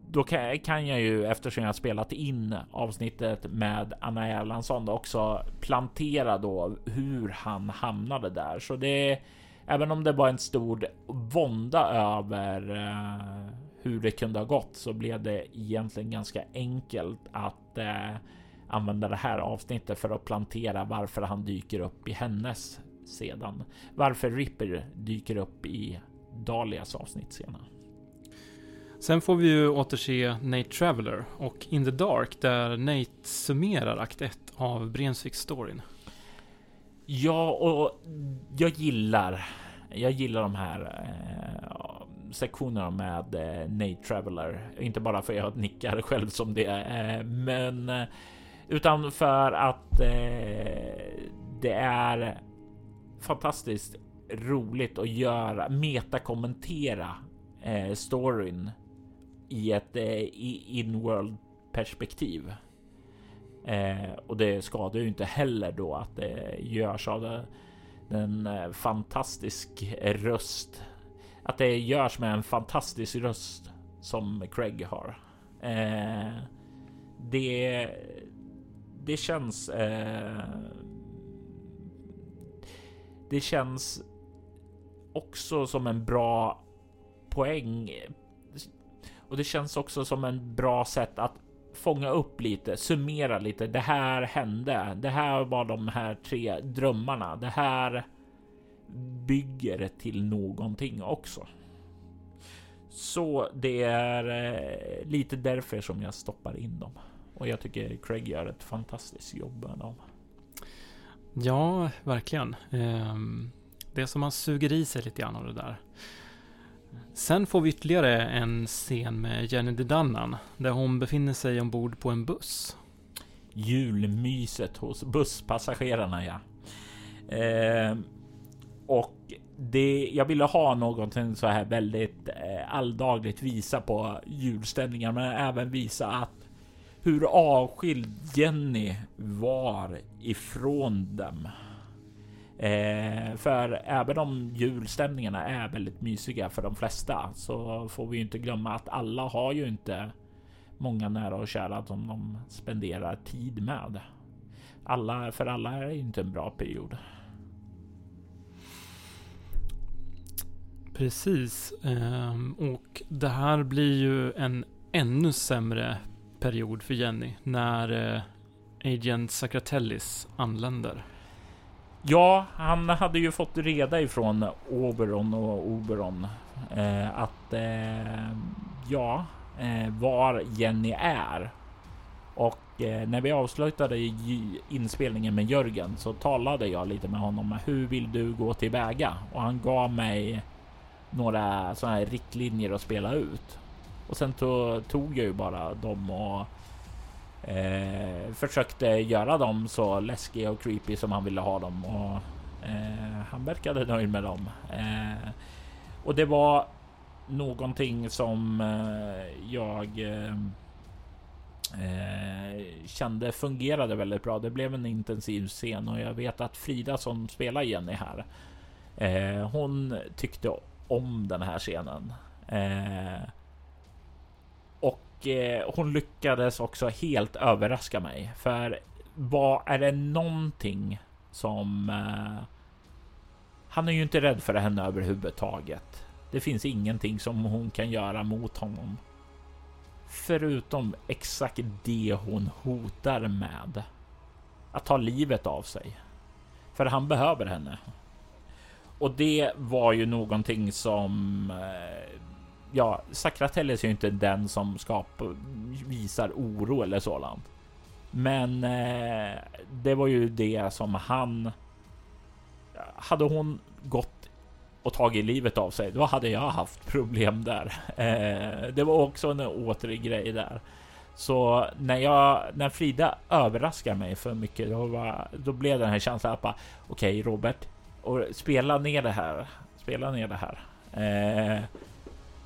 då kan, kan jag ju eftersom jag spelat in avsnittet med Anna Erlandsson också plantera då hur han hamnade där. Så det även om det var en stor vånda över eh, hur det kunde ha gått så blev det egentligen ganska enkelt att eh, använda det här avsnittet för att plantera varför han dyker upp i hennes sedan. Varför Ripper dyker upp i Dalias avsnitt senare. Sen får vi ju återse Nate Traveller och In the Dark där Nate summerar akt 1 av Brensvik-storyn. Ja, och jag gillar, jag gillar de här eh, sektionerna med eh, Nate Traveller. Inte bara för att jag nickar själv som det, eh, men eh, utan för att eh, det är fantastiskt roligt att göra metakommentera eh, storyn i ett eh, in-world perspektiv. Eh, och det skadar ju inte heller då att det görs av det, den eh, fantastisk röst. Att det görs med en fantastisk röst som Craig har. Eh, det, det känns. Eh, det känns också som en bra poäng och det känns också som en bra sätt att fånga upp lite, summera lite. Det här hände. Det här var de här tre drömmarna. Det här bygger till någonting också. Så det är eh, lite därför som jag stoppar in dem och jag tycker Craig gör ett fantastiskt jobb med dem. Ja, verkligen. Ehm, det är som man suger i sig lite grann av det där. Sen får vi ytterligare en scen med Jenny Dedannan där hon befinner sig ombord på en buss. Julmyset hos busspassagerarna ja. Eh, och det, jag ville ha någonting så här väldigt eh, alldagligt visa på julstämningar men även visa att hur avskild Jenny var ifrån dem. Eh, för även om julstämningarna är väldigt mysiga för de flesta så får vi ju inte glömma att alla har ju inte många nära och kära som de spenderar tid med. Alla, för alla är det inte en bra period. Precis. Ehm, och det här blir ju en ännu sämre period för Jenny när eh, Agent Sakratellis anländer. Ja, han hade ju fått reda ifrån Oberon och Oberon eh, att eh, ja, eh, var Jenny är. Och eh, när vi avslutade inspelningen med Jörgen så talade jag lite med honom. Hur vill du gå tillväga? Och han gav mig några sådana här riktlinjer att spela ut. Och sen tog jag ju bara dem och Eh, försökte göra dem så läskiga och creepy som han ville ha dem och eh, han verkade nöjd med dem. Eh, och det var någonting som eh, jag eh, eh kände fungerade väldigt bra. Det blev en intensiv scen och jag vet att Frida som spelar Jenny här. Eh, hon tyckte om den här scenen. Eh, och eh, hon lyckades också helt överraska mig. För vad är det någonting som... Eh, han är ju inte rädd för henne överhuvudtaget. Det finns ingenting som hon kan göra mot honom. Förutom exakt det hon hotar med. Att ta livet av sig. För han behöver henne. Och det var ju någonting som... Eh, ja, Sakratellis är ju inte den som skapar, visar oro eller sådant. Men eh, det var ju det som han... Hade hon gått och tagit livet av sig, då hade jag haft problem där. [LAUGHS] Eh, det var också en återgrej där. Så när jag, när Frida överraskar mig för mycket, då, var, då blev den här känslan att bara okej okay, Robert, och spela ner det här. Spela ner det här. Eh,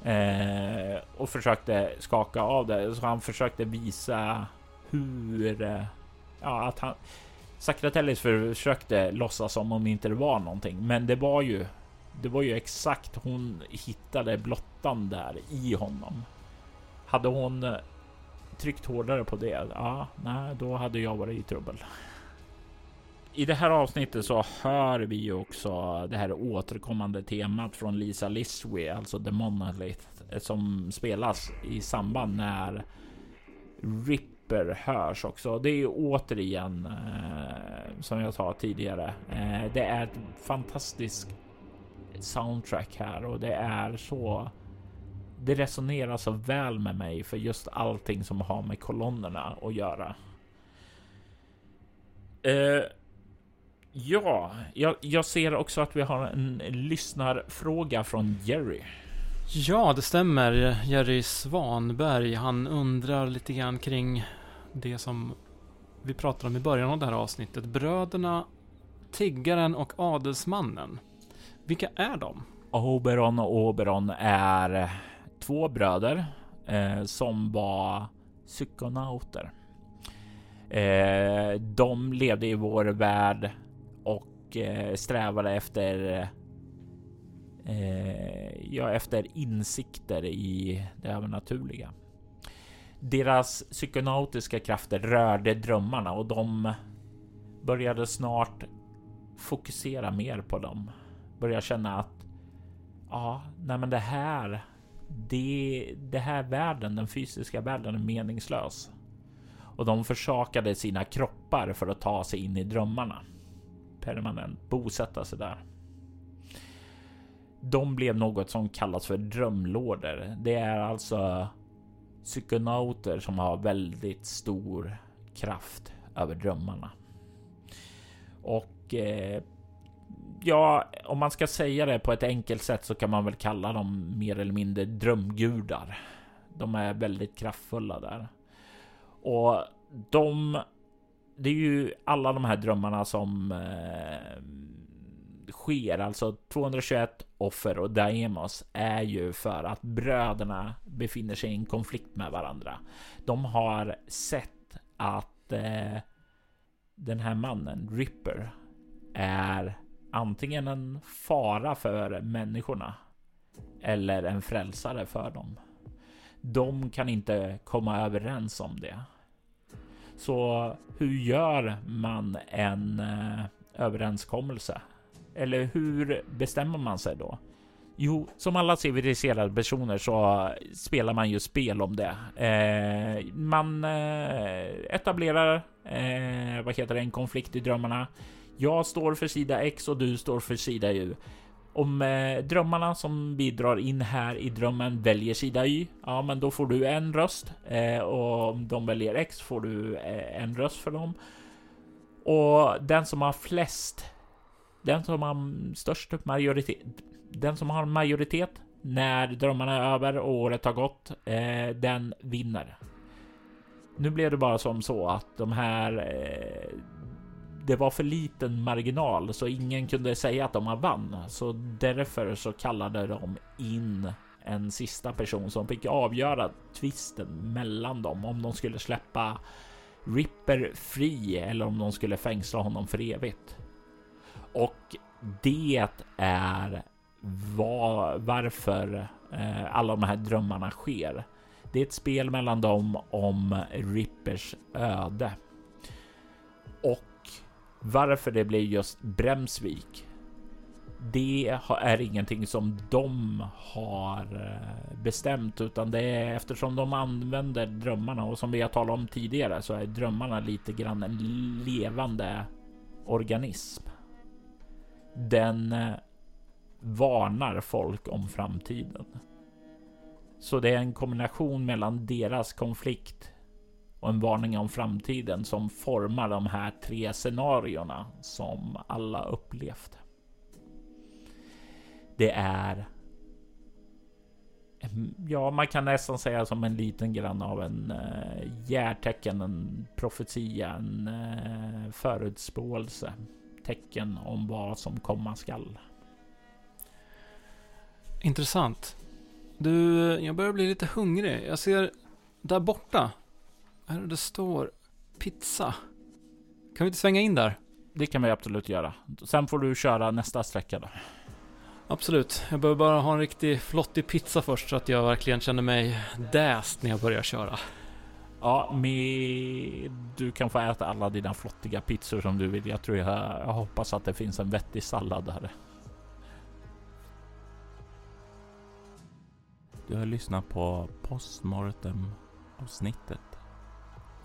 eh, och försökte skaka av det. Så han försökte visa hur... Eh, ja, att han... Sakratellis försökte låtsas som om det inte var någonting, men det var ju det var ju exakt hon hittade blottan där i honom. Hade hon tryckt hårdare på det, ja, nej, då hade jag varit i trubbel. I det här avsnittet så hör vi ju också det här återkommande temat från Lisa Lisswe, alltså The Monolith, som spelas i samband när Ripper hörs också. Det är återigen eh, som jag sa tidigare. Eh, det är ett fantastiskt soundtrack här och det är så. Det resonerar så väl med mig för just allting som har med kolonnerna att göra. Eh, ja, jag, jag, ser också att vi har en lyssnarfråga från Jerry. Ja, det stämmer. Jerry Svanberg, han undrar lite grann kring det som vi pratade om i början av det här avsnittet. Bröderna Tiggaren och Adelsmannen. Vilka är de? Oberon och Oberon är två bröder eh, som var psykonauter. Eh, de levde i vår värld och eh, strävade efter eh, ja, efter insikter i det övernaturliga. Deras psykonautiska krafter rörde drömmarna och de började snart fokusera mer på dem Började känna att ja, nej men det här, det, det här världen, den fysiska världen är meningslös. Och de försakade sina kroppar för att ta sig in i drömmarna. Permanent bosätta sig där. De blev något som kallas för drömlorder. Det är alltså psykonauter som har väldigt stor kraft över drömmarna. Och eh, ja, om man ska säga det på ett enkelt sätt så kan man väl kalla dem mer eller mindre drömgudar. De är väldigt kraftfulla där. Och de, det är ju alla de här drömmarna som eh, sker, alltså 221 offer och Daemos är ju för att bröderna befinner sig i en konflikt med varandra. De har sett att eh, den här mannen, Ripper, är antingen en fara för människorna eller en frälsare för dem. De kan inte komma överens om det. Så hur gör man en eh, överenskommelse? Eller hur bestämmer man sig då? Jo, som alla civiliserade personer så spelar man ju spel om det. Eh, man eh, etablerar eh, vad heter det, en konflikt i drömmarna. Jag står för sida X och du står för sida Y. Om eh, drömmarna som bidrar in här i drömmen väljer sida Y, ja, men då får du en röst eh, och om de väljer X får du eh, en röst för dem. Och den som har flest, den som har störst majoritet, den som har majoritet när drömmarna är över och året har gått, eh, den vinner. Nu blev det bara som så att de här eh, det var för liten marginal så ingen kunde säga att de har vann. Så därför så kallade de in en sista person som fick avgöra tvisten mellan dem om de skulle släppa Ripper fri eller om de skulle fängsla honom för evigt. Och det är var, varför eh, alla de här drömmarna sker. Det är ett spel mellan dem om Rippers öde. Och varför det blir just Bremsvik. det är ingenting som de har eh, bestämt utan det är eftersom de använder drömmarna och som vi har talat om tidigare så är drömmarna lite grann en levande organism. Den eh, varnar folk om framtiden. Så det är en kombination mellan deras konflikt och en varning om framtiden som formar de här tre scenarierna som alla upplevt. Det är Ja, man kan nästan säga som en liten grann av en eh, järtecken, en profetia, en eh, förutspåelse. Tecken om vad som komma skall. Intressant. Du, jag börjar bli lite hungrig. Jag ser där borta. Här det står pizza. Kan vi inte svänga in där? Det kan vi absolut göra. Sen får du köra nästa sträcka då. Absolut. Jag behöver bara ha en riktig flottig pizza först så att jag verkligen känner mig däst när jag börjar köra. Ja, med... du kan få äta alla dina flottiga pizzor som du vill. Jag tror jag, jag hoppas att det finns en vettig sallad där. Du har lyssnat på postmortem avsnittet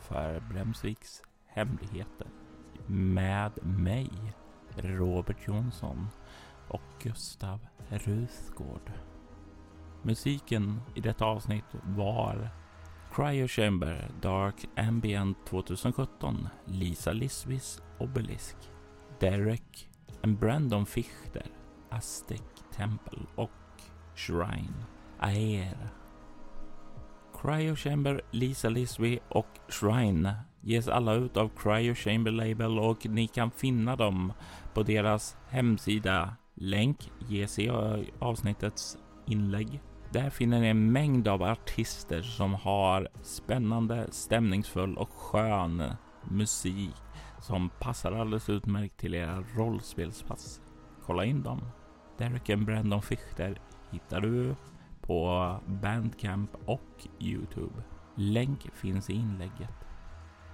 för Bremsviks hemligheter med mig, Robert Jonsson och Gustav Ruthgård. Musiken i detta avsnitt var Cryo Chamber Dark Ambient 2017, Lisa Lisvis Obelisk, Derek and Brandon Fichter, Aztec Temple och Shrine, Aera. Cryo Chamber, Lisa Lisby och Shrine ges alla ut av Cryo Chamber Label och ni kan finna dem på deras hemsida Länk ges i eh, avsnittets inlägg. Där finner ni en mängd av artister som har spännande, stämningsfull och skön musik som passar alldeles utmärkt till era rollspelspass. Kolla in dem. Derek and Brandon Fichter hittar du på Bandcamp och Youtube. Länk finns i inlägget.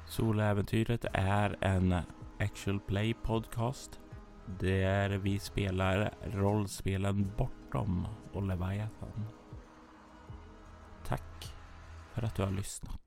Soläventyret är en actual play podcast där vi spelar rollspelen Bortom och Leviathan. Tack för att du har lyssnat.